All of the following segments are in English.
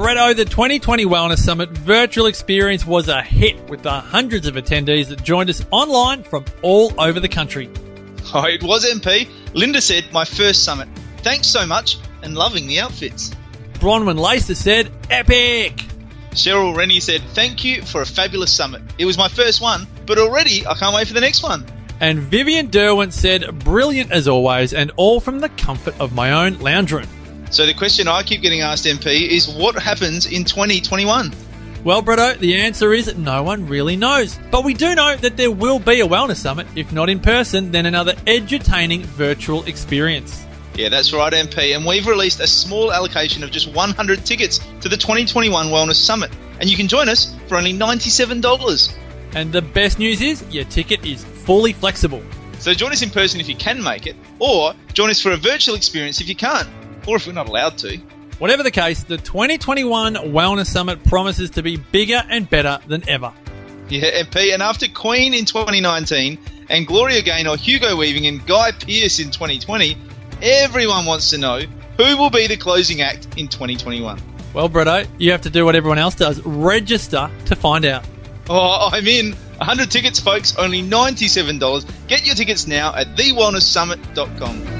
Bretto, the 2020 Wellness Summit virtual experience was a hit with the hundreds of attendees that joined us online from all over the country. Oh, it was MP. Linda said, my first summit. Thanks so much and loving the outfits. Bronwyn Lacer said, epic! Cheryl Rennie said, thank you for a fabulous summit. It was my first one, but already I can't wait for the next one. And Vivian Derwent said, brilliant as always, and all from the comfort of my own lounge room. So the question I keep getting asked, MP, is what happens in 2021? Well, Bretto, the answer is no one really knows. But we do know that there will be a wellness summit, if not in person, then another edutaining virtual experience. Yeah, that's right, MP. And we've released a small allocation of just 100 tickets to the 2021 Wellness Summit. And you can join us for only $97. And the best news is your ticket is fully flexible. So join us in person if you can make it, or join us for a virtual experience if you can't or if we're not allowed to. Whatever the case, the 2021 Wellness Summit promises to be bigger and better than ever. Yeah, MP, and after Queen in 2019 and Gloria Gaynor, Hugo Weaving, and Guy Pearce in 2020, everyone wants to know who will be the closing act in 2021. Well, Bretto, you have to do what everyone else does register to find out. Oh, I'm in. 100 tickets, folks, only $97. Get your tickets now at thewellnesssummit.com.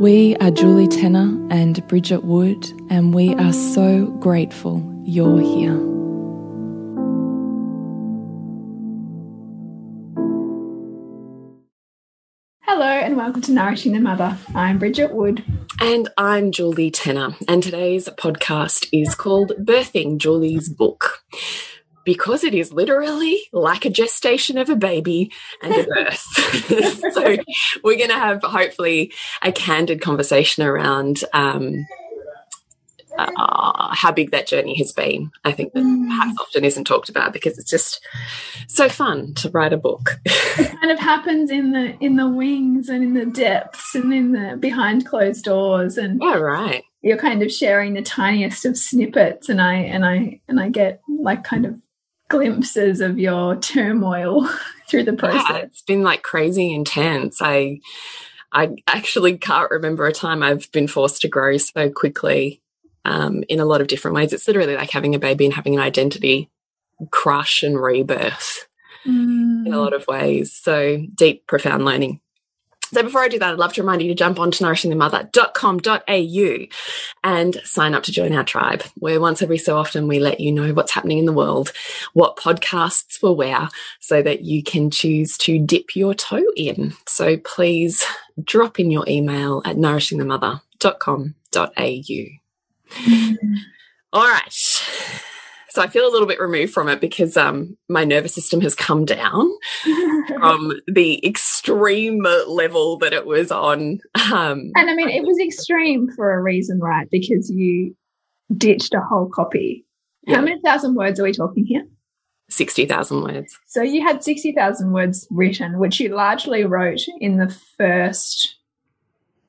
We are Julie Tenner and Bridget Wood, and we are so grateful you're here. Hello, and welcome to Nourishing the Mother. I'm Bridget Wood. And I'm Julie Tenner, and today's podcast is called Birthing Julie's Book because it is literally like a gestation of a baby and a birth. so we're going to have hopefully a candid conversation around um, uh, how big that journey has been. I think that mm. perhaps often isn't talked about because it's just so fun to write a book. it kind of happens in the in the wings and in the depths and in the behind closed doors and yeah, right. You're kind of sharing the tiniest of snippets, and I and I and I get like kind of glimpses of your turmoil through the process? Yeah, it's been like crazy intense. I I actually can't remember a time I've been forced to grow so quickly um, in a lot of different ways. It's literally like having a baby and having an identity crush and rebirth mm. in a mm. lot of ways. So deep, profound learning. So before I do that, I'd love to remind you to jump on to nourishingthemother.com.au and sign up to join our tribe, where once every so often we let you know what's happening in the world, what podcasts we're where, so that you can choose to dip your toe in. So please drop in your email at nourishingthemother.com.au. Mm. All right so I feel a little bit removed from it because um, my nervous system has come down from the extreme level that it was on. Um, and I mean, it was extreme for a reason, right? Because you ditched a whole copy How many thousand words are we talking here? 60,000 words. So you had 60,000 words written, which you largely wrote in the first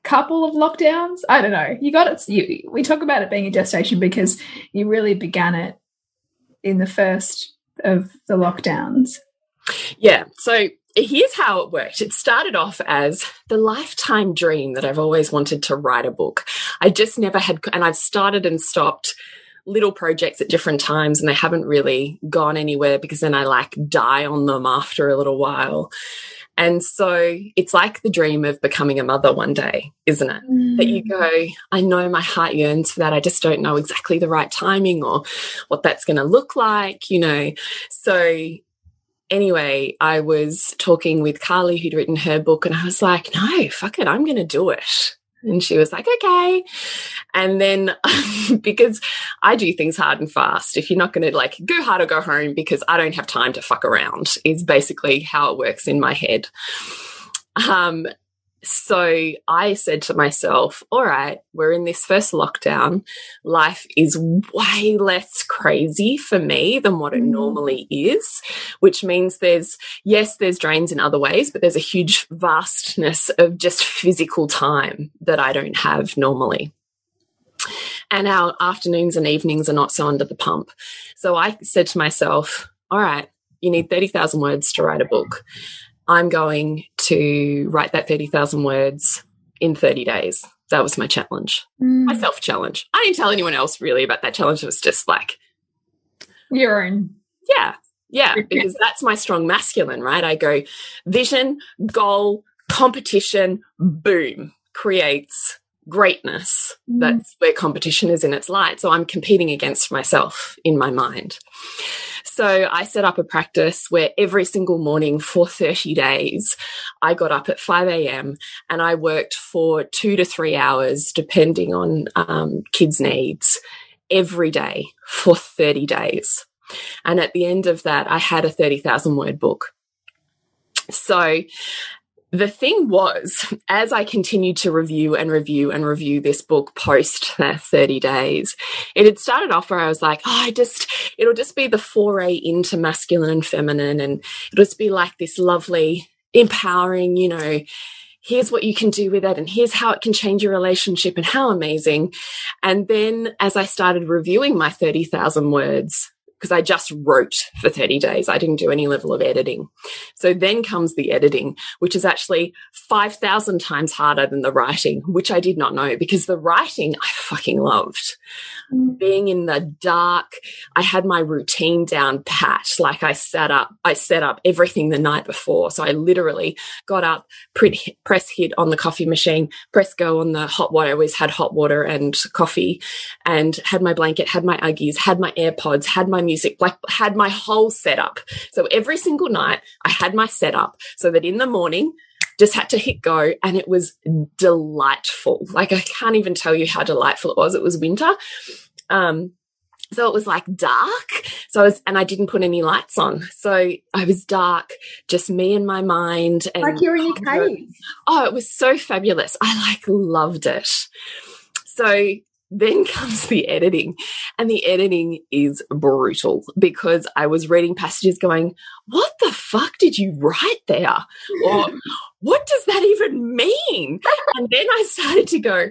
couple of lockdowns. I don't know. You got it. You, we talk about it being a gestation because you really began it in the first of the lockdowns. Yeah. So here's how it worked. It started off as the lifetime dream that I've always wanted to write a book. I just never had, and I've started and stopped little projects at different times and they haven't really gone anywhere because then I like die on them after a little while. And so it's like the dream of becoming a mother one day, isn't it? That you mm. go, I know my heart yearns for that. I just don't know exactly the right timing or what that's going to look like, you know. So anyway, I was talking with Carly, who'd written her book, and I was like, no, fuck it, I'm going to do it. And she was like, okay. And then because I do things hard and fast, if you're not going to like go hard or go home because I don't have time to fuck around, is basically how it works in my head. Um, so I said to myself, all right, we're in this first lockdown. Life is way less crazy for me than what it Mm. normally is, which means there's, yes, there's drains in other ways, but there's a huge vastness of just physical time that I don't have normally. And our afternoons and evenings are not so under the pump. So I said to myself, all right, you need 30,000 words to write a book. I'm going to write that 30,000 words in 30 days. That was my challenge, Mm. my self challenge. I didn't tell anyone else really about that challenge. It was just like, Your own. yeah, yeah, because that's my strong masculine, right? I go vision, goal, competition, boom, creates greatness. Mm. That's where competition is in its light. So I'm competing against myself in my mind. So I set up a practice where every single morning for 30 days, I got up at 5 a.m. and I worked for two to three hours, depending on um, kids' needs, every day for 30 days. And at the end of that, I had a 30,000 word book. So the thing was, as I continued to review and review and review this book post that 30 days, it had started off where I was like, oh, I just, it'll just be the foray into masculine and feminine. And it'll just be like this lovely, empowering, you know, here's what you can do with it and here's how it can change your relationship and how amazing. And then as I started reviewing my 30,000 words, because I just wrote for 30 days. I didn't do any level of editing. So then comes the editing, which is actually 5,000 times harder than the writing, which I did not know because the writing I fucking loved. Mm. Being in the dark, I had my routine down pat. Like I sat up, I set up everything the night before. So I literally got up, pretty, press hit on the coffee machine, press go on the hot water. I always had hot water and coffee and had my blanket, had my Uggies, had my AirPods, had my music, like had my whole setup. So every single night I had my setup so that in the morning, just had to hit go and it was delightful. Like I can't even tell you how delightful it was. It was winter. Um, so it was like dark. So I was, and I didn't put any lights on. So I was dark, just me and my mind. And Like you're in your cave. Oh, it was so fabulous. I like loved it. So then comes the editing, and the editing is brutal because I was reading passages going, What the fuck did you write there? Or what does that even mean? And then I started to go,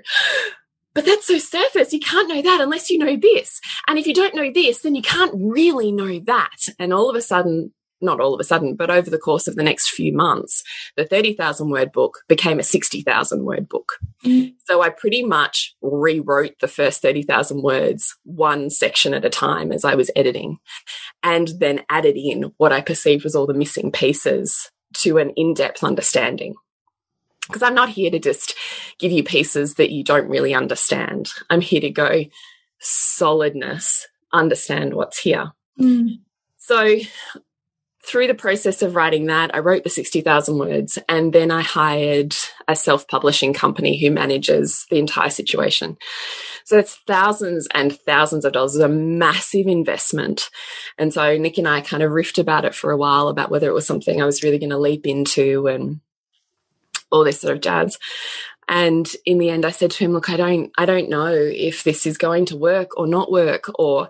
but that's so surface. You can't know that unless you know this. And if you don't know this, then you can't really know that. And all of a sudden, not all of a sudden, but over the course of the next few months, the 30,000 word book became a 60,000 word book. Mm. So I pretty much rewrote the first 30,000 words one section at a time as I was editing and then added in what I perceived was all the missing pieces to an in-depth understanding. Because I'm not here to just give you pieces that you don't really understand. I'm here to go solidness, understand what's here. Mm. So through the process of writing that, I wrote the 60,000 words and then I hired a self publishing company who manages the entire situation. So it's thousands and thousands of dollars, it's a massive investment. And so Nick and I kind of riffed about it for a while about whether it was something I was really going to leap into and all this sort of jazz. And in the end, I said to him, look, I don't, I don't know if this is going to work or not work or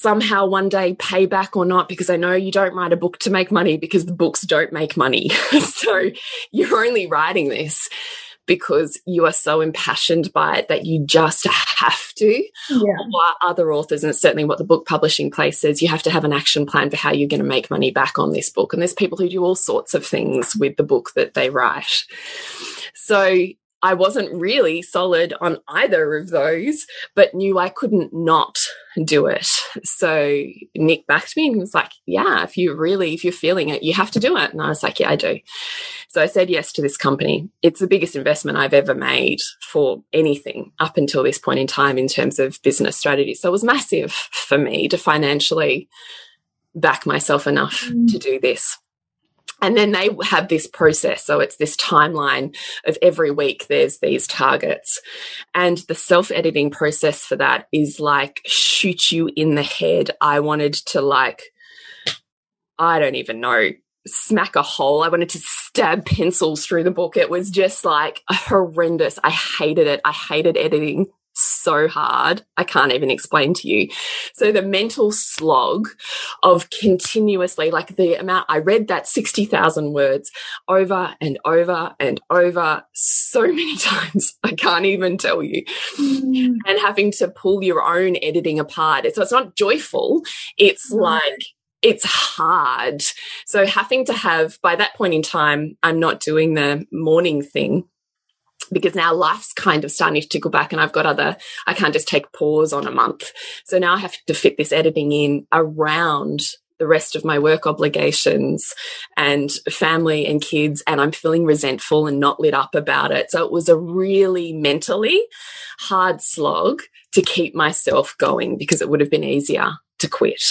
somehow one day pay back or not because I know you don't write a book to make money because the books don't make money. so you're only writing this because you are so impassioned by it that you just have to. Yeah. Other authors, and it's certainly what the book publishing place says, you have to have an action plan for how you're going to make money back on this book. And there's people who do all sorts of things with the book that they write. So I wasn't really solid on either of those, but knew I couldn't not do it. So Nick backed me and was like, Yeah, if you really, if you're feeling it, you have to do it. And I was like, Yeah, I do. So I said yes to this company. It's the biggest investment I've ever made for anything up until this point in time in terms of business strategy. So it was massive for me to financially back myself enough mm. to do this. And then they have this process. So it's this timeline of every week there's these targets. And the self editing process for that is like shoot you in the head. I wanted to like, I don't even know, smack a hole. I wanted to stab pencils through the book. It was just like horrendous. I hated it. I hated editing so hard. I can't even explain to you. So the mental slog of continuously, like the amount I read that 60,000 words over and over and over so many times. I can't even tell you. Mm. And having to pull your own editing apart. So it's not joyful. It's mm. like, it's hard. So having to have, by that point in time, I'm not doing the morning thing because now life's kind of starting to tickle back and I've got other, I can't just take pause on a month. So now I have to fit this editing in around the rest of my work obligations and family and kids and I'm feeling resentful and not lit up about it. So it was a really mentally hard slog to keep myself going because it would have been easier to quit,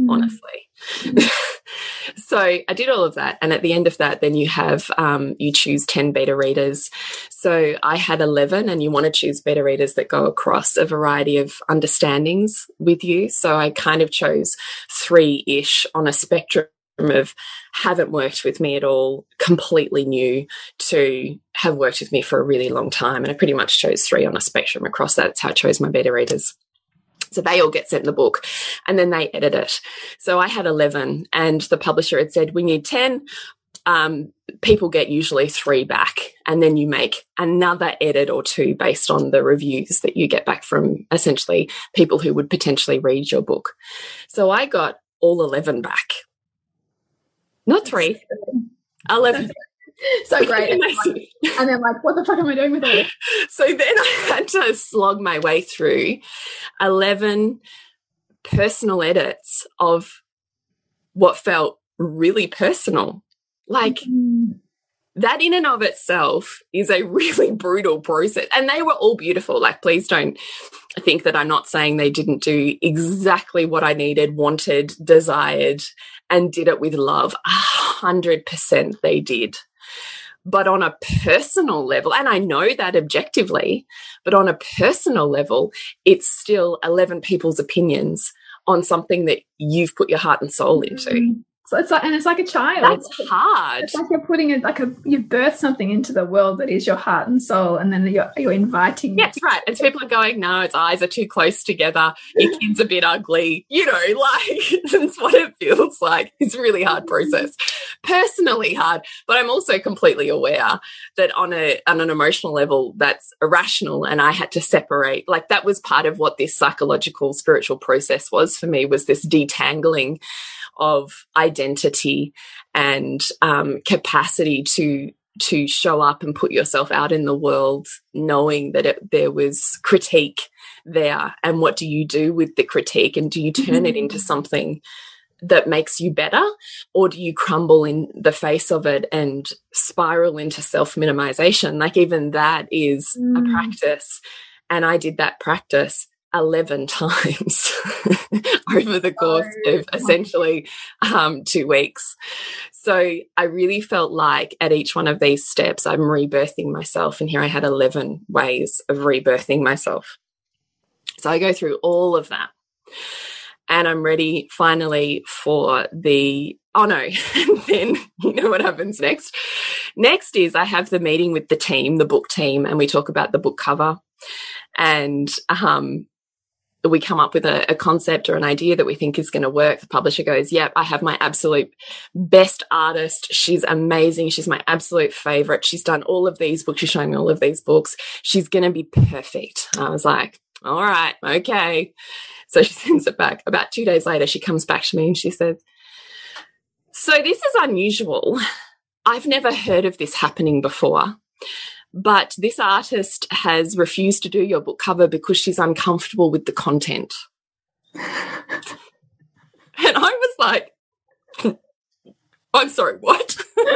mm. honestly. so I did all of that. And at the end of that, then you have, um, you choose 10 beta readers. So I had 11 and you want to choose beta readers that go across a variety of understandings with you. So I kind of chose three ish on a spectrum of haven't worked with me at all, completely new to have worked with me for a really long time. And I pretty much chose three on a spectrum across that. That's how I chose my beta readers. So they all get sent in the book and then they edit it. So I had 11 and the publisher had said, we need 10. Um, people get usually three back and then you make another edit or two based on the reviews that you get back from essentially people who would potentially read your book. So I got all 11 back. Not three, 11 so great. And, like, and then like, what the fuck am I doing with it? So then I had to slog my way through 11 personal edits of what felt really personal. Like mm. that in and of itself is a really brutal process. And they were all beautiful. Like, please don't think that I'm not saying they didn't do exactly what I needed, wanted, desired, and did it with love. A hundred percent they did. But on a personal level, and I know that objectively, but on a personal level, it's still 11 people's opinions on something that you've put your heart and soul into. Mm -hmm. So it's like, and it's like a child. That's hard. It's like you're putting it like a you birth something into the world that is your heart and soul, and then you're you're inviting. Yes, right. And so people are going, no, its eyes are too close together. Your kid's a bit ugly. You know, like that's what it feels like. It's a really hard process. Personally hard, but I'm also completely aware that on a on an emotional level, that's irrational, and I had to separate. Like that was part of what this psychological spiritual process was for me was this detangling of identity and um, capacity to to show up and put yourself out in the world knowing that it, there was critique there and what do you do with the critique and do you turn mm -hmm. it into mm-hmm. something that makes you better or do you crumble in the face of it and spiral into self minimization like even that is mm. a practice and i did that practice 11 times over the course oh, of essentially um, two weeks. So I really felt like at each one of these steps, I'm rebirthing myself. And here I had 11 ways of rebirthing myself. So I go through all of that. And I'm ready finally for the oh no and then you know what happens next next is i have the meeting with the team the book team and we talk about the book cover and um we come up with a, a, concept or an idea that we think is going to work. The publisher goes, Yep, I have my absolute best artist. She's amazing. She's my absolute favorite. She's done all of these books. She's showing me all of these books. She's going to be perfect. I was like, All right, okay. So she sends it back. About two days later, she comes back to me and she says, So this is unusual. I've never heard of this happening before. But this artist has refused to do your book cover because she's uncomfortable with the content. and I was like, I'm sorry, what? then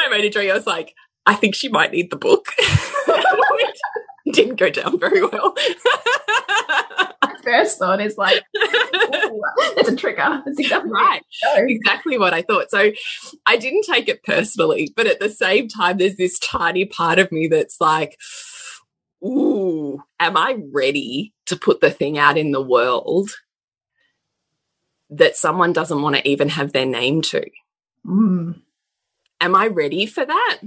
I made a dream. I was like, I think she might need the book. Didn't go down very well. First thought is like, it's a trigger. That's exactly right. Exactly what I thought. So I didn't take it personally, but at the same time, there's this tiny part of me that's like, ooh, am I ready to put the thing out in the world that someone doesn't want to even have their name to? Mm. Am I ready for that?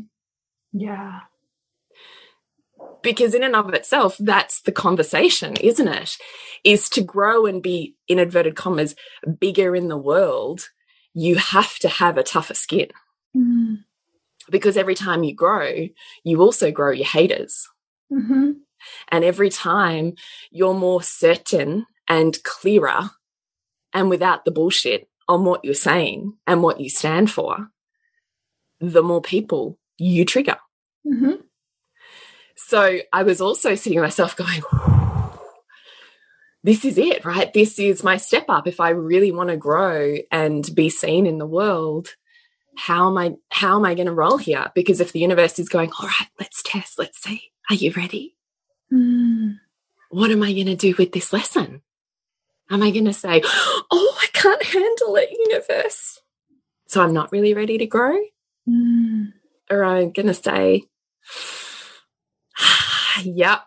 Yeah because in and of itself that's the conversation isn't it is to grow and be in inverted commas bigger in the world you have to have a tougher skin mm. because every time you grow you also grow your haters mm -hmm. and every time you're more certain and clearer and without the bullshit on what you're saying and what you stand for the more people you trigger mm -hmm. So I was also sitting myself going, this is it, right? This is my step up. If I really want to grow and be seen in the world, how am I, how am I going to roll here? Because if the universe is going, all right, let's test, let's see, are you ready? Mm. What am I going to do with this lesson? Am I going to say, oh, I can't handle it, universe? So I'm not really ready to grow? Mm. Or I'm going to say, yep.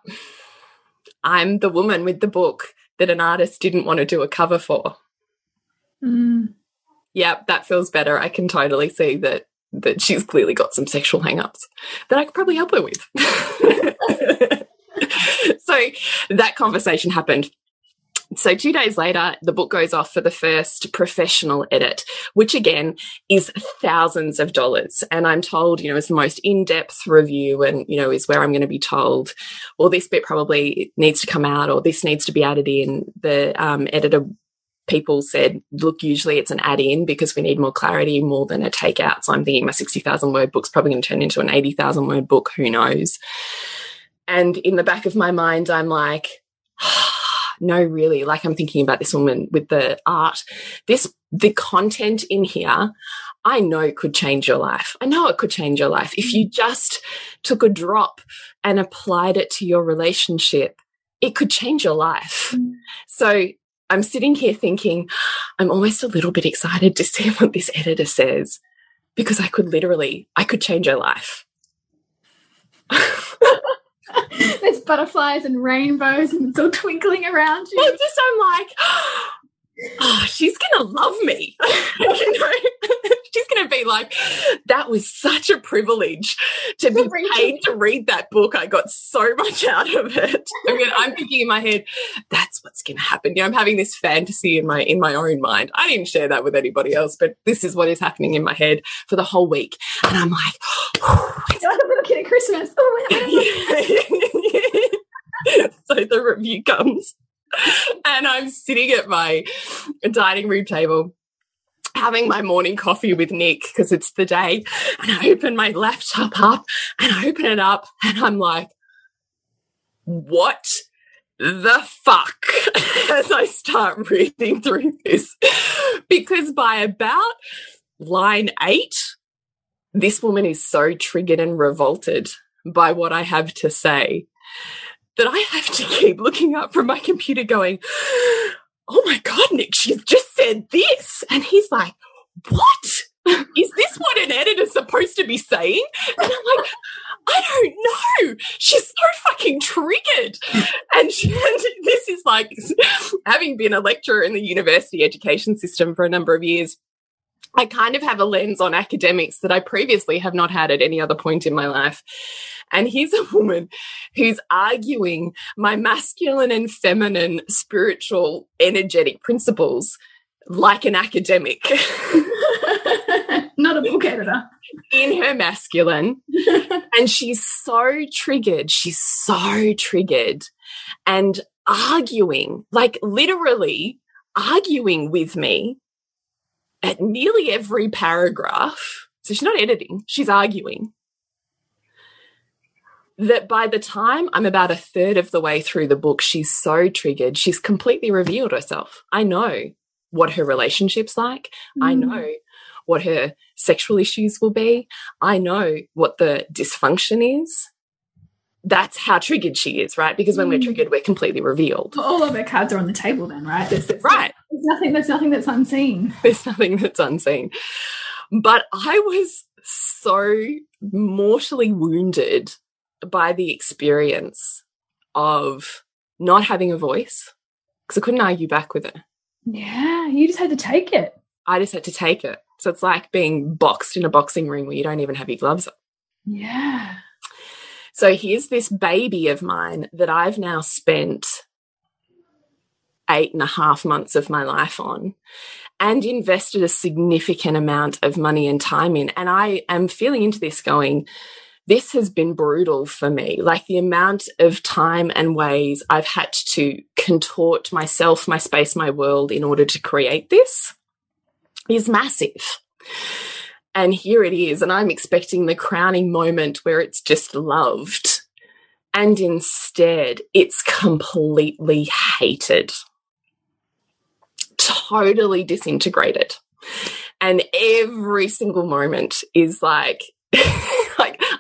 I'm the woman with the book that an artist didn't want to do a cover for. Mm. Yep, that feels better. I can totally see that that she's clearly got some sexual hangups that I could probably help her with. so that conversation happened so two days later, the book goes off for the first professional edit, which again is thousands of dollars. And I'm told, you know, it's the most in-depth review and, you know, is where I'm going to be told, well, this bit probably needs to come out or this needs to be added in. The um, editor people said, look, usually it's an add in because we need more clarity more than a takeout. So I'm thinking my 60,000 word book's probably going to turn into an 80,000 word book. Who knows? And in the back of my mind, I'm like, no, really, like I'm thinking about this woman with the art, this, the content in here, I know could change your life. I know it could change your life. If you just took a drop and applied it to your relationship, it could change your life. Mm. So I'm sitting here thinking, I'm almost a little bit excited to see what this editor says because I could literally, I could change your life. There's butterflies and rainbows and it's all twinkling around you. Well, just I'm like, oh, Ah, she's gonna love me. you know? she's gonna be like, that was such a privilege to be paid to read that book. I got so much out of it. I mean, I'm thinking in my head, that's what's gonna happen. You know, I'm having this fantasy in my in my own mind. I didn't share that with anybody else, but this is what is happening in my head for the whole week. And I'm like, oh, it's like a little kid at Christmas. Oh, so the review comes and I'm sitting at my dining room table having my morning coffee with Nick because it's the day. And I open my laptop up and I open it up and I'm like, what the fuck as I start reading through this? because by about line eight, this woman is so triggered and revolted by what I have to say that I have to keep looking up from my computer going, Oh my God, Nick, she's just said this. And he's like, What? Is this what an editor's supposed to be saying? And I'm like, I don't know. She's so fucking triggered. And, she, and, this is like having been a lecturer in the university education system for a number of years. I kind of have a lens on academics that I previously have not had at any other point in my life. And here's a woman who's arguing my masculine and feminine spiritual energetic principles like an academic. Not a book editor. In her masculine. and she's so triggered. She's so triggered and arguing, like literally arguing with me at nearly every paragraph. So she's not editing, she's arguing. That by the time I'm about a third of the way through the book, she's so triggered. She's completely revealed herself. I know what her relationship's like. Mm. I know what her sexual issues will be. I know what the dysfunction is that's how triggered she is, right? Because when we're mm. triggered, we're completely revealed. Well, all of her cards are on the table, then, right? There's, there's right. There's nothing. There's nothing that's unseen. There's nothing that's unseen. But I was so mortally wounded by the experience of not having a voice because I couldn't argue back with it. Yeah, you just had to take it. I just had to take it. So it's like being boxed in a boxing ring where you don't even have your gloves on. Yeah. So here's this baby of mine that I've now spent eight and a half months of my life on and invested a significant amount of money and time in. And I am feeling into this going, this has been brutal for me. Like the amount of time and ways I've had to contort myself, my space, my world in order to create this is massive. And here it is. And I'm expecting the crowning moment where it's just loved. And instead, it's completely hated, totally disintegrated. And every single moment is like,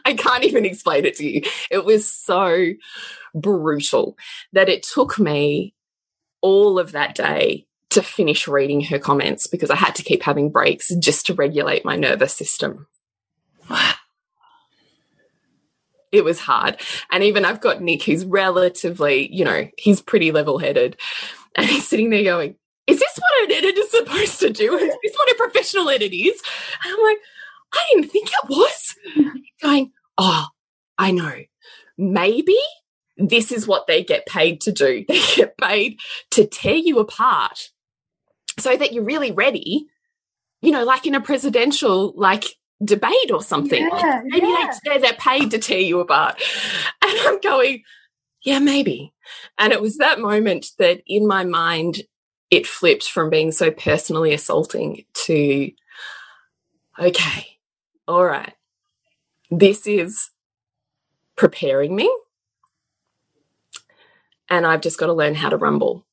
I can't even explain it to you. It was so brutal that it took me all of that day to finish reading her comments because I had to keep having breaks just to regulate my nervous system. it was hard. And even I've got Nick, who's relatively, you know, he's pretty level headed. And he's sitting there going, Is this what an editor is supposed to do? Is this what a professional edit is? And I'm like, I didn't think it was. going, Oh, I know. Maybe this is what they get paid to do. They get paid to tear you apart so that you're really ready, you know, like in a presidential like debate or something. Yeah, maybe yeah. They, they're paid to tear you apart. And I'm going, yeah, maybe. And it was that moment that in my mind, it flipped from being so personally assaulting to, okay, all right, this is preparing me. And I've just got to learn how to rumble.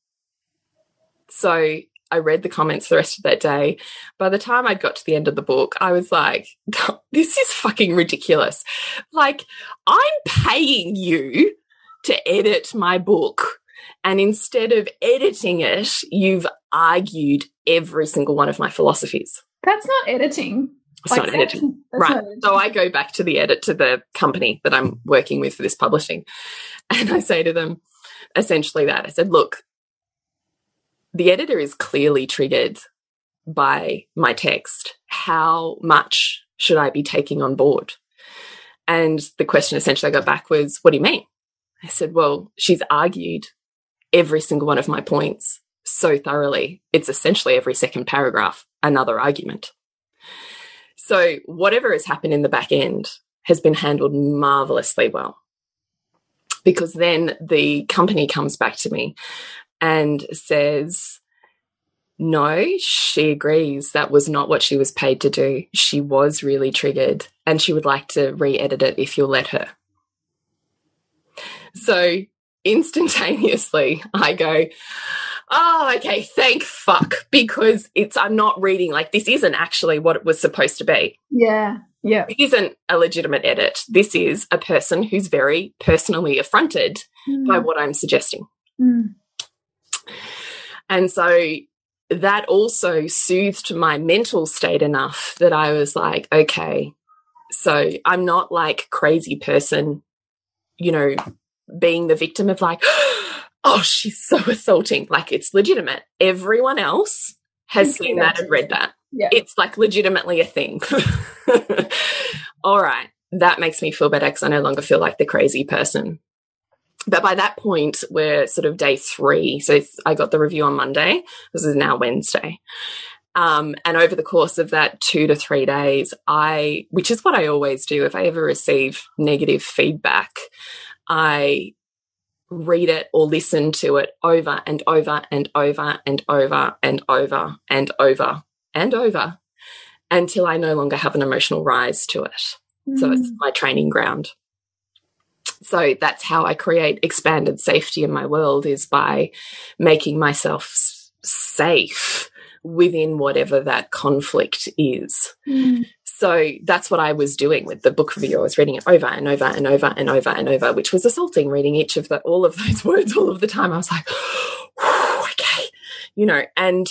So I read the comments the rest of that day. By the time I got to the end of the book, I was like, this is fucking ridiculous. Like, I'm paying you to edit my book. And instead of editing it, you've argued every single one of my philosophies. That's not editing. It's like, not editing. right. So I go back to the edit to the company that I'm working with for this publishing. And I say to them essentially that I said, look, the editor is clearly triggered by my text. How much should I be taking on board? And the question essentially I got back was, What do you mean? I said, Well, she's argued every single one of my points so thoroughly. It's essentially every second paragraph, another argument. So, whatever has happened in the back end has been handled marvelously well. Because then the company comes back to me and says, no, she agrees that was not what she was paid to do. She was really triggered and she would like to re edit it if you'll let her. So instantaneously, I go, Oh, okay, thank fuck. Because it's, I'm not reading, like, this isn't actually what it was supposed to be. Yeah. Yeah. It isn't a legitimate edit. This is a person who's very personally affronted mm. by what I'm suggesting. Mm. And so that also soothed my mental state enough that I was like, okay, so I'm not like crazy person, you know, being the victim of like, oh, she's so assaulting. Like it's legitimate. Everyone else has seen that and read that. Yeah. It's like legitimately a thing. All right. that makes me feel better because I no longer feel like the crazy person. But by that point, we're sort of day three. So I got the review on Monday. This is now Wednesday. Um, and over the course of that two to three days, I, which is what I always do, if I ever receive negative feedback, I read it or listen to it over and over and over and over and over and over and over until I no longer have an emotional rise to it. Mm. So it's my training ground. So that's how I create expanded safety in my world is by making myself safe within whatever that conflict is. Mm. So that's what I was doing with the book review. I was reading it over and over and over and over and over, which was assaulting reading each of the all of those words all of the time. I was like, okay, you know, and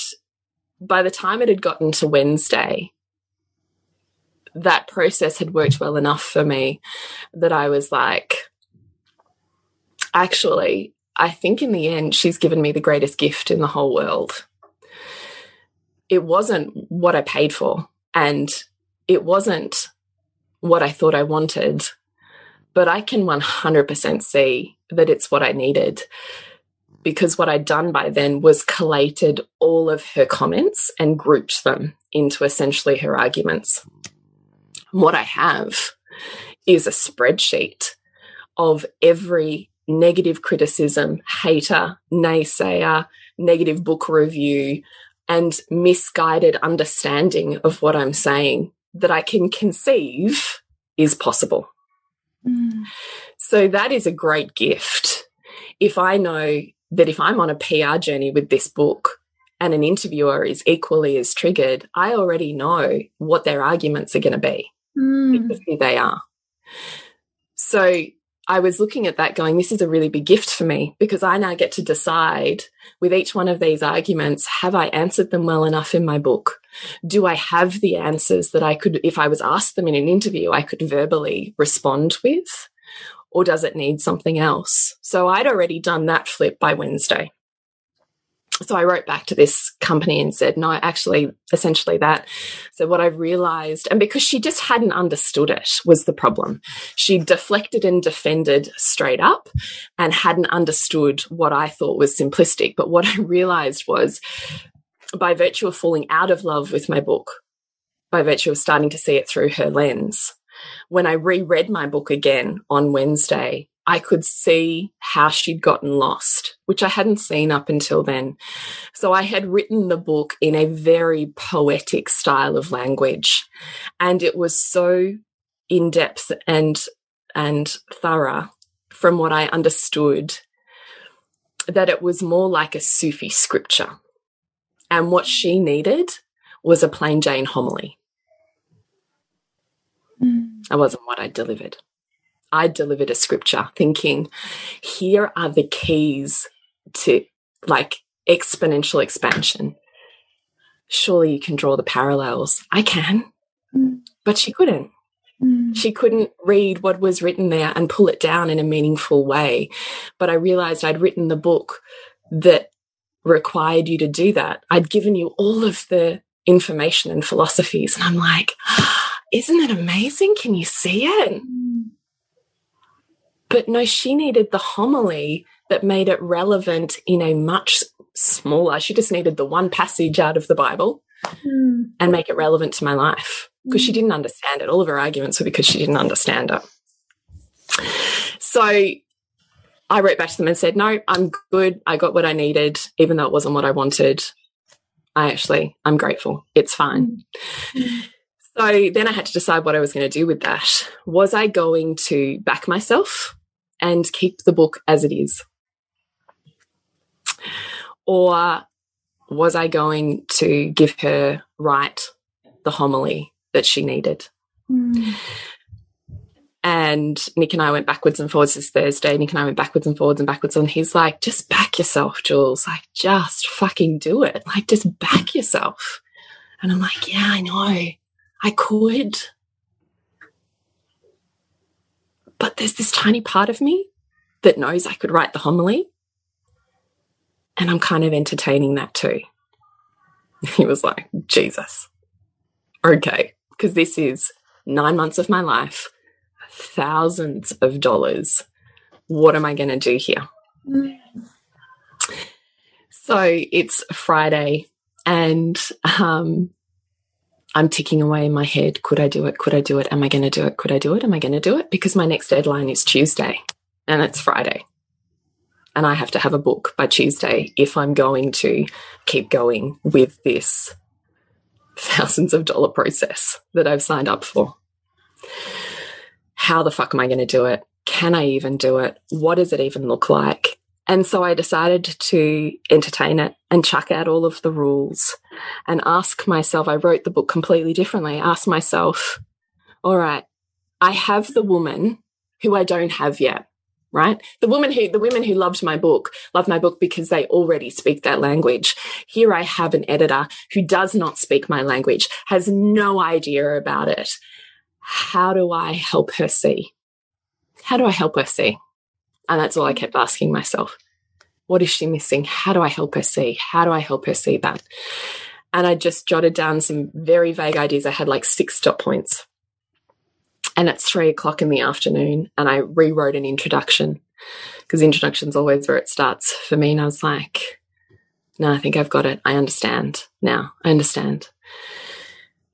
by the time it had gotten to Wednesday, that process had worked well enough for me that I was like, actually, I think in the end, she's given me the greatest gift in the whole world. It wasn't what I paid for, and it wasn't what I thought I wanted, but I can 100% see that it's what I needed because what I'd done by then was collated all of her comments and grouped them into essentially her arguments. What I have is a spreadsheet of every negative criticism, hater, naysayer, negative book review, and misguided understanding of what I'm saying that I can conceive is possible. Mm. So that is a great gift. If I know that if I'm on a PR journey with this book and an interviewer is equally as triggered, I already know what their arguments are going to be mm. because who they are. So I was looking at that going, this is a really big gift for me because I now get to decide with each one of these arguments, have I answered them well enough in my book? Do I have the answers that I could, if I was asked them in an interview, I could verbally respond with? Or does it need something else? So I'd already done that flip by Wednesday so I wrote back to this company and said, no, actually, essentially that. So what I realized, and because she just hadn't understood it was the problem. She deflected and defended straight up and hadn't understood what I thought was simplistic. But what I realized was by virtue of falling out of love with my book, by virtue of starting to see it through her lens, when I reread my book again on Wednesday, I could see how she'd gotten lost, which I hadn't seen up until then. So I had written the book in a very poetic style of language. And it was so in depth and, and thorough from what I understood that it was more like a Sufi scripture. And what she needed was a plain Jane homily. Mm. That wasn't what I delivered. I delivered a scripture thinking, here are the keys to like exponential expansion. Surely you can draw the parallels. I can, mm. but she couldn't. Mm. She couldn't read what was written there and pull it down in a meaningful way. But I realized I'd written the book that required you to do that. I'd given you all of the information and philosophies. And I'm like, isn't it amazing? Can you see it? But no, she needed the homily that made it relevant in a much smaller, she just needed the one passage out of the Bible mm. and make it relevant to my life because mm. she hmm. didn't understand it. All of her arguments were because she didn't understand it. So I wrote back to them and said, No, I'm good. I got what I needed, even though it wasn't what I wanted. I actually, I'm grateful. It's fine. So then I had to decide what I was going to do with that. Was I going to back myself and keep the book as it is? Or was I going to give her right the homily that she needed? Mm. And Nick and I went backwards and forwards this Thursday. Nick and I went backwards and forwards and backwards. And he's like, just back yourself, Jules. Like, just fucking do it. Like, just back yourself. And I'm like, yeah, I know. I could. But there's this tiny part of me that knows I could write the homily. And I'm kind of entertaining that too. He was like, Jesus. Okay. Because this is nine months of my life thousands of dollars. What am I going to do here? So it's Friday and um, I'm ticking away in my head. Could I do it? Could I do it? Am I going to do it? Could I do it? Am I going to do it? Because my next deadline is Tuesday and it's Friday. And I have to have a book by Tuesday if I'm going to keep going with this thousands of dollar process that I've signed up for. How the fuck am I going to do it? Can I even do it? What does it even look like? And so I decided to entertain it and chuck out all of the rules and ask myself, I wrote the book completely differently. Ask myself, all right, I have the woman who I don't have yet, right? The woman who, the women who loved my book, loved my book because they already speak that language. Here I have an editor who does not speak my language, has no idea about it. How do I help her see? How do I help her see? And that's all I kept asking myself. What is she missing? How do I help her see? How do I help her see that? And I just jotted down some very vague ideas. I had like six dot points. And it's three o'clock in the afternoon, and I rewrote an introduction because introduction's always where it starts for me. And I was like, no, I think I've got it. I understand now. I understand.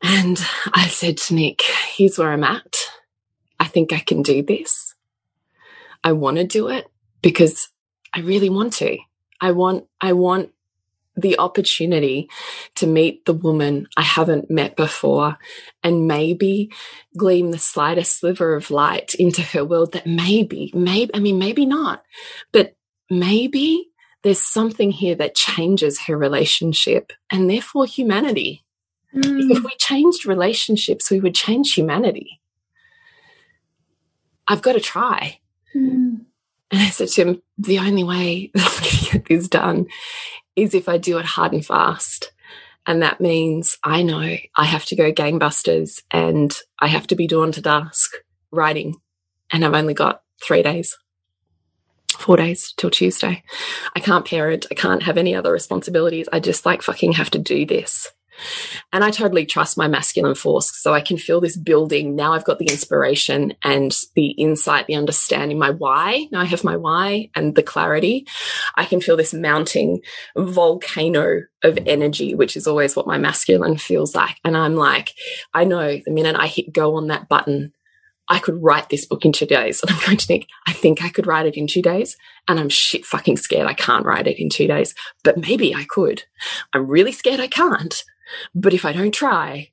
And I said to Nick, here's where I'm at. I think I can do this. I want to do it because I really want to. I want, I want the opportunity to meet the woman I haven't met before and maybe gleam the slightest sliver of light into her world that maybe, maybe, I mean, maybe not, but maybe there's something here that changes her relationship and therefore humanity. Mm. If we changed relationships, we would change humanity. I've got to try. Mm. And I said to him, the only way that to get this done is if I do it hard and fast. And that means I know I have to go gangbusters and I have to be dawn to dusk writing. And I've only got three days, four days till Tuesday. I can't parent. I can't have any other responsibilities. I just like fucking have to do this. And I totally trust my masculine force. So I can feel this building. Now I've got the inspiration and the insight, the understanding, my why. Now I have my why and the clarity. I can feel this mounting volcano of energy, which is always what my masculine feels like. And I'm like, I know the minute I hit go on that button, I could write this book in two days. And I'm going to think, I think I could write it in two days. And I'm shit fucking scared I can't write it in two days, but maybe I could. I'm really scared I can't. But if I don't try,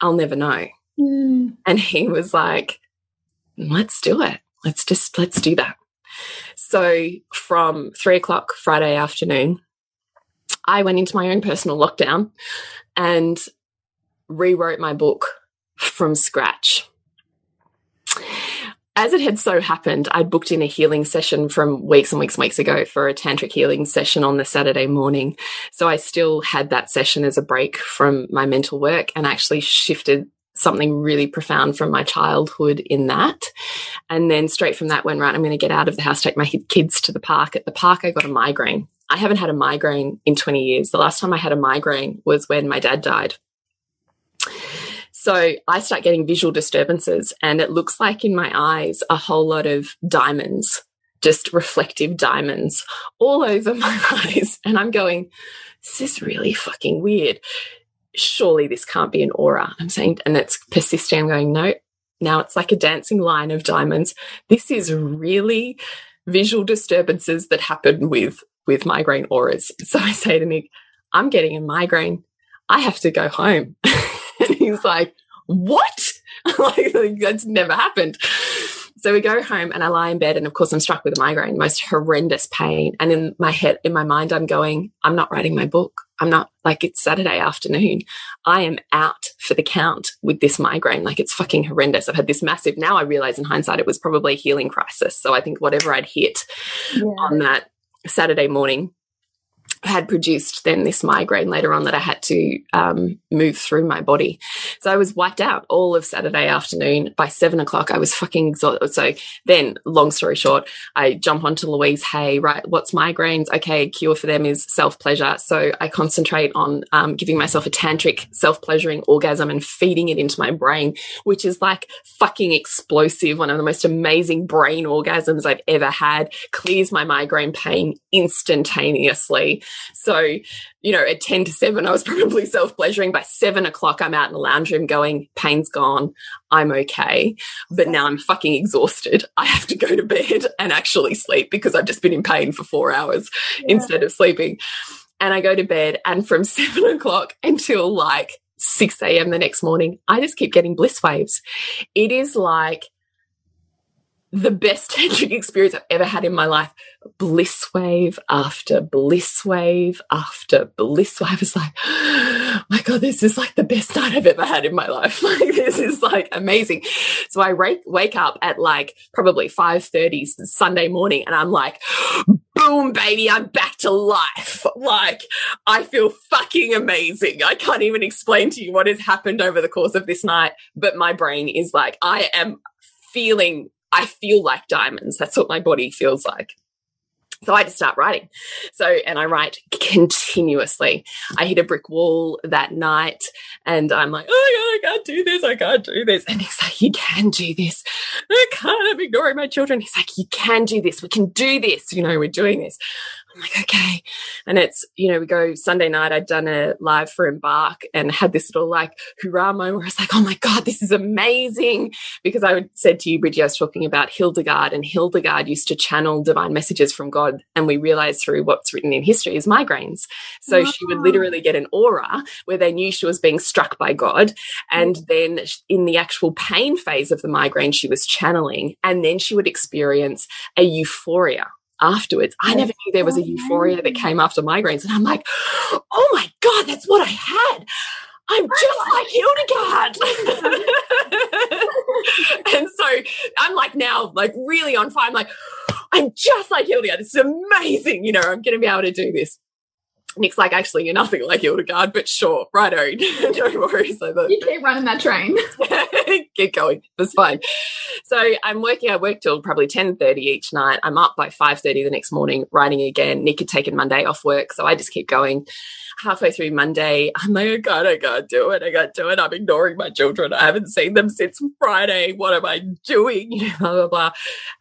I'll never know. Mm. And he was like, let's do it. Let's just, let's do that. So from three o'clock Friday afternoon, I went into my own personal lockdown and rewrote my book from scratch as it had so happened, I'd booked in a healing session from weeks and weeks and weeks ago for a tantric healing session on the Saturday morning. So I still had that session as a break from my mental work and actually shifted something really profound from my childhood in that. And then straight from that went, right, I'm going to get out of the house, take my kids to the park. At the park, I got a migraine. I haven't had a migraine in 20 years. The last time I had a migraine was when my dad died. So I start getting visual disturbances, and it looks like in my eyes a whole lot of diamonds, just reflective diamonds all over my eyes. And I'm going, this is really fucking weird. Surely this can't be an aura. I'm saying, and it's persisting. I'm going, no, now it's like a dancing line of diamonds. This is really visual disturbances that happen with with migraine auras. So I say to Nick, I'm getting a migraine. I have to go home. and he's like, what? like, that's never happened. So we go home and I lie in bed and of course I'm struck with a migraine, most horrendous pain. And in my head, in my mind, I'm going, I'm not writing my book. I'm not like it's Saturday afternoon. I am out for the count with this migraine. Like it's fucking horrendous. I've had this massive, now I realize in hindsight, it was probably a healing crisis. So I think whatever I'd hit yeah. on that Saturday morning had produced then this migraine later on that I had to um, move through my body. So I was wiped out all of Saturday afternoon. By seven o'clock, I was fucking exhausted. So then, long story short, I jump onto Louise Hay, right? What's migraines? Okay, cure for them is self pleasure. So I concentrate on um, giving myself a tantric self pleasuring orgasm and feeding it into my brain, which is like fucking explosive. One of the most amazing brain orgasms I've ever had, clears my migraine pain instantaneously. So, you know, at 10 to 7, I was probably self pleasuring. By seven o'clock, I'm out in the lounge room going, pain's gone. I'm okay. But now I'm fucking exhausted. I have to go to bed and actually sleep because I've just been in pain for four hours yeah. instead of sleeping. And I go to bed, and from seven o'clock until like 6 a.m. the next morning, I just keep getting bliss waves. It is like the best tantric experience I've ever had in my life. Bliss wave after bliss wave after bliss wave. I was like, oh my God, this is like the best night I've ever had in my life. Like this is like amazing. So I wake, up at like probably 5.30 Sunday morning and I'm like, boom, baby, I'm back to life. Like I feel fucking amazing. I can't even explain to you what has happened over the course of this night, but my brain is like, I am feeling I feel like diamonds. That's what my body feels like. So I just start writing. So, and I write continuously. I hit a brick wall that night and I'm like, oh God, I can't do this. I can't do this. And he's like, you can do this. I can't. I'm ignoring my children. He's like, you can do this. We can do this. You know, we're doing this. I'm like, okay. And it's, you know, we go Sunday night, I'd done a live for Embark and had this little like hurrah moment where I was like, oh my God, this is amazing. Because I said to you, Bridgie, I was talking about Hildegard and Hildegard used to channel divine messages from God. And we realized through what's written in history is migraines. So wow. she would literally get an aura where they knew she was being struck by God. And mm. then in the actual pain phase of the migraine, she was channeling. And then she would experience a euphoria afterwards. I never knew there was a euphoria that came after migraines. And I'm like, oh my God, that's what I had. I'm just like Hildegard. and so I'm like now, like really on fire. I'm like, I'm just like Hildegard. This is amazing. You know, I'm going to be able to do this. Nick's like, actually, you're nothing like Hildegard, but sure, righto, no worries. So you keep running that train. keep going. That's fine. So I'm working. I work till probably 10:30 each night. I'm up by 5:30 the next morning, writing again. Nick had taken Monday off work, so I just keep going halfway through Monday, I'm like, oh God, I can't do it. I can't do it. I'm ignoring my children. I haven't seen them since Friday. What am I doing? You know, blah, blah, blah.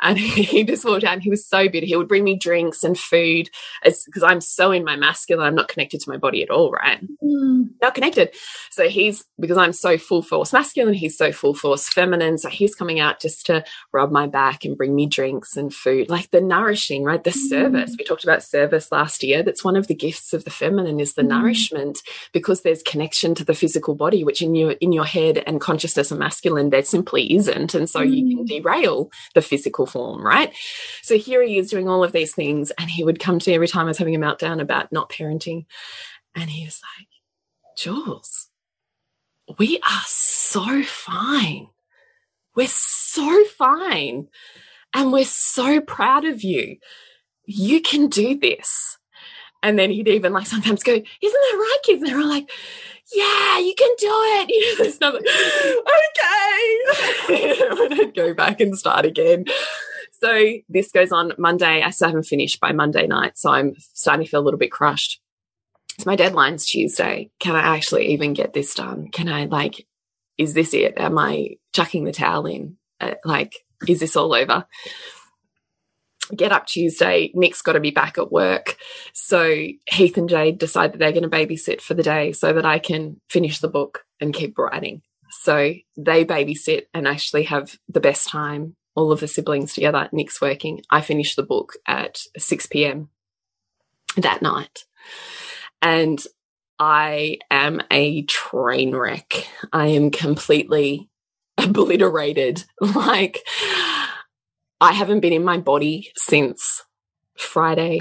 And he just walked out and he was so beautiful. He would bring me drinks and food because I'm so in my masculine. I'm not connected to my body at all, right? Mm. Not connected. So he's, because I'm so full force masculine, he's so full force feminine. So he's coming out just to rub my back and bring me drinks and food, like the nourishing, right? The mm. service. We talked about service last year. That's one of the gifts of the feminine is the mm. nourishment because there's connection to the physical body, which in your in your head and consciousness and masculine there simply isn't, and so you can mm. derail the physical form, right? So here he is doing all of these things, and he would come to me every time I was having a meltdown about not parenting, and he was like, "Jules, we are so fine. We're so fine." And we're so proud of you. You can do this. And then he'd even like sometimes go, Isn't that right, kids? And they're all like, Yeah, you can do it. You know, there's nothing, okay. and I'd go back and start again. So this goes on Monday. I still haven't finished by Monday night. So I'm starting to feel a little bit crushed. My deadline's Tuesday. Can I actually even get this done? Can I like, is this it? Am I chucking the towel in? Uh, like, is this all over? get up Tuesday, Nick's got to be back at work. So Heath and Jade decide that they're going to babysit for the day so that I can finish the book and keep writing. So they babysit and actually have the best time, all of the siblings together. Nick's working. I finish the book at 6 p.m. that night. And I am a train wreck. I am completely obliterated. Like, I haven't been in my body since Friday.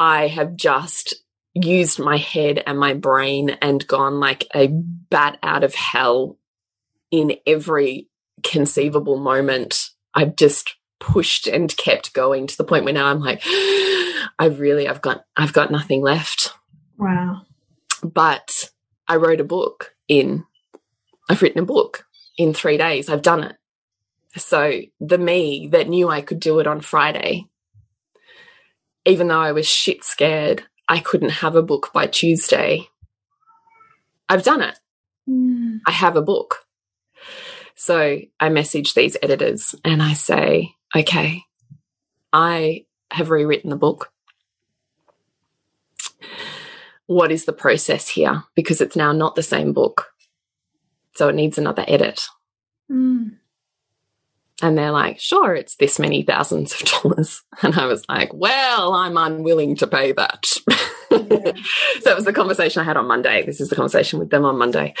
I have just used my head and my brain and gone like a bat out of hell in every conceivable moment. I've just pushed and kept going to the point where now I'm like, I've really, I've got, I've got nothing left. Wow. But I wrote a book in, I've written a book in three days. I've done it. So the me that knew I could do it on Friday, even though I was shit scared, I couldn't have a book by Tuesday. I've done it. Mm. I have a book. So I message these editors and I say, okay, I have rewritten the book. What is the process here? Because it's now not the same book. So it needs another edit. Mm. And they're like, sure, it's this many thousands of dollars. And I was like, well, I'm unwilling to pay that. so it was the conversation I had on Monday. This is the conversation with them on Monday.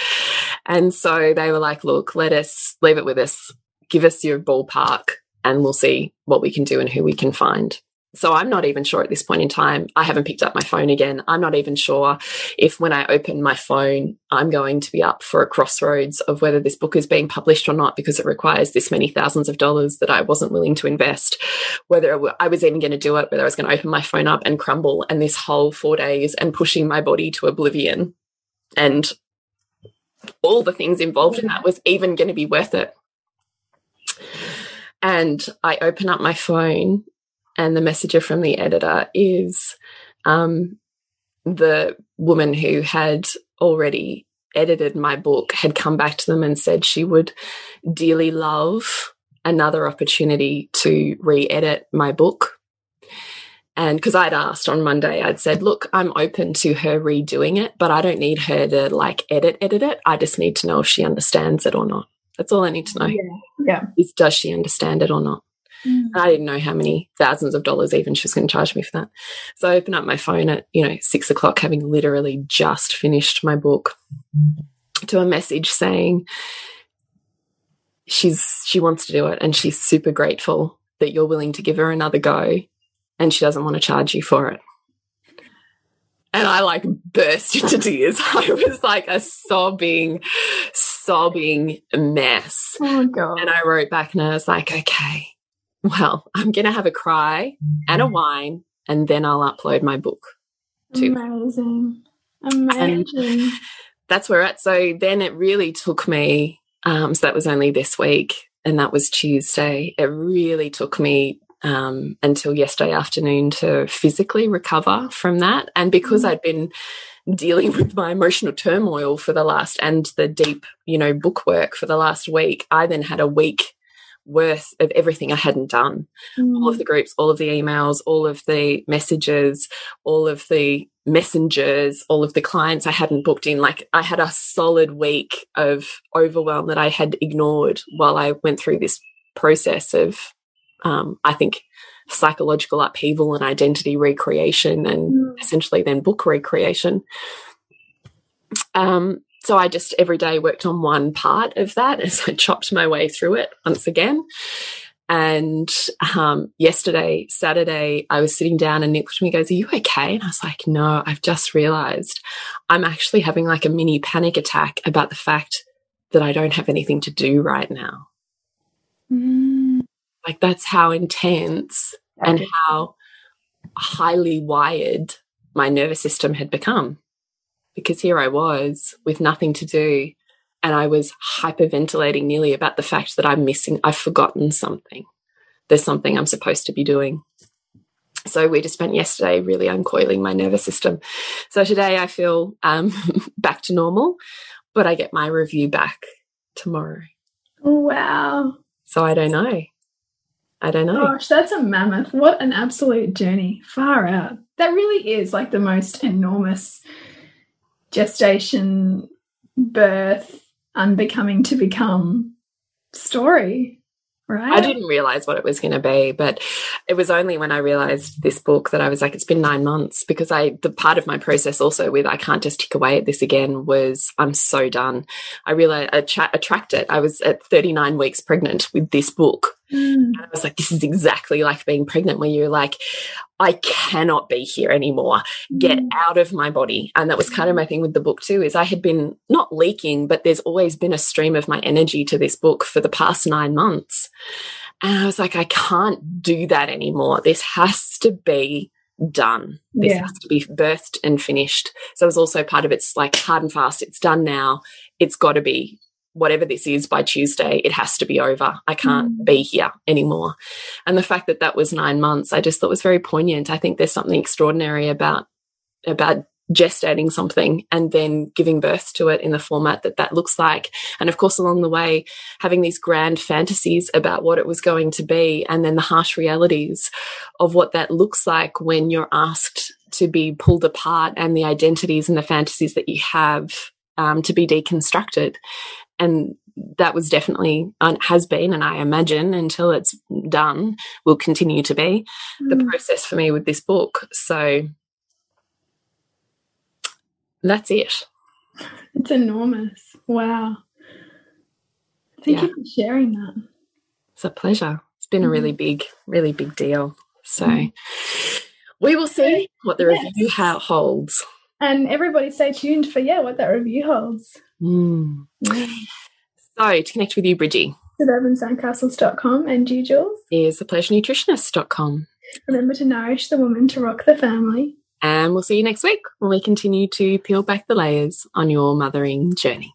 And so they were like, look, let us leave it with us. Give us your ballpark and we'll see what we can do and who we can find. So I'm not even sure at this point in time. I haven't picked up my phone again. I'm not even sure if when I open my phone, I'm going to be up for a crossroads of whether this book is being published or not because it requires this many thousands of dollars that I wasn't willing to invest. Whether I was even going to do it, whether I was going to open my phone up and crumble and this whole four days and pushing my body to oblivion and all the things involved in that was even going to be worth it. And I open up my phone and the messenger from the editor is um, the woman who had already edited my book had come back to them and said she would dearly love another opportunity to re-edit my book and because I'd asked on Monday, I'd said, look, I'm open to her redoing it, but I don't need her to like edit, edit it. I just need to know if she understands it or not. That's all I need to know. Yeah. Yeah. Is does she understand it or not? Mm. I didn't know how many thousands of dollars even she was going to charge me for that. So I opened up my phone at, you know, six o'clock, having literally just finished my book, to a message saying she's she wants to do it and she's super grateful that you're willing to give her another go and she doesn't want to charge you for it. And I like burst into tears. I was like a sobbing, sobbing mess. Oh god. And I wrote back and I was like, okay, well, I'm going to have a cry and a wine and then I'll upload my book. too. Amazing. Amazing. That's where we're at. So then it really took me, um, so that was only this week and that was Tuesday. It really took me um, until yesterday afternoon to physically recover from that. And because I'd been dealing with my emotional turmoil for the last and the deep, you know, book work for the last week, I then had a week worth of everything I hadn't done. All of the groups, all of the emails, all of the messages, all of the messengers, all of the clients I hadn't booked in. Like I had a solid week of overwhelm that I had ignored while I went through this process of, um, I think, psychological upheaval and identity recreation and Mm. essentially then book recreation. Um, so I just every day worked on one part of that as I chopped my way through it once again. And um, yesterday, Saturday, I was sitting down and Nick looked at me and goes, Are you okay? And I was like, No, I've just realized I'm actually having like a mini panic attack about the fact that I don't have anything to do right now. Mm. Like that's how intense and how highly wired my nervous system had become. Because here I was with nothing to do, and I was hyperventilating nearly about the fact that I'm missing, I've forgotten something. There's something I'm supposed to be doing. So we just spent yesterday really uncoiling my nervous system. So today I feel um, back to normal, but I get my review back tomorrow. Wow. So I don't know. I don't know. Gosh, that's a mammoth. What an absolute journey. Far out. That really is like the most enormous gestation, birth, unbecoming to become story, right? I didn't realize what it was going to be, but it was only when I realized this book that I was like, it's been nine months because I, the part of my process also with I can't just tick away at this again was I'm so done. I realized I tra- attract it. I was at 39 weeks pregnant with this book. Mm. And I was like, this is exactly like being pregnant, where you're like, I cannot be here anymore. Get Mm. out of my body. And that was kind of my thing with the book too, is I had been not leaking, but there's always been a stream of my energy to this book for the past nine months. And I was like, I can't do that anymore. This has to be done. This Yeah. has to be birthed and finished. So it was also part of it's like hard and fast. It's done now. It's got to be whatever this is by Tuesday. It has to be over. I can't Mm. be here anymore. And the fact that that was nine months, I just thought was very poignant. I think there's something extraordinary about about gestating something and then giving birth to it in the format that that looks like. And of course, along the way, having these grand fantasies about what it was going to be and then the harsh realities of what that looks like when you're asked to be pulled apart and the identities and the fantasies that you have um, to be deconstructed. And that was definitely, and has been, and I imagine until it's done, will continue to be the Mm. process for me with this book. So that's it. It's enormous. Wow. Thank Yeah. you for sharing that. It's a pleasure. It's been a really big, really big deal. So we will see what the Yes. review ho- holds. And everybody stay tuned for yeah, what that review holds. Mm. So to connect with you, Bridgie, Suburbansandcastles.com and you, Jules. is thepleasurenutritionist.com. Remember to nourish the woman to rock the family. And we'll see you next week when we continue to peel back the layers on your mothering journey.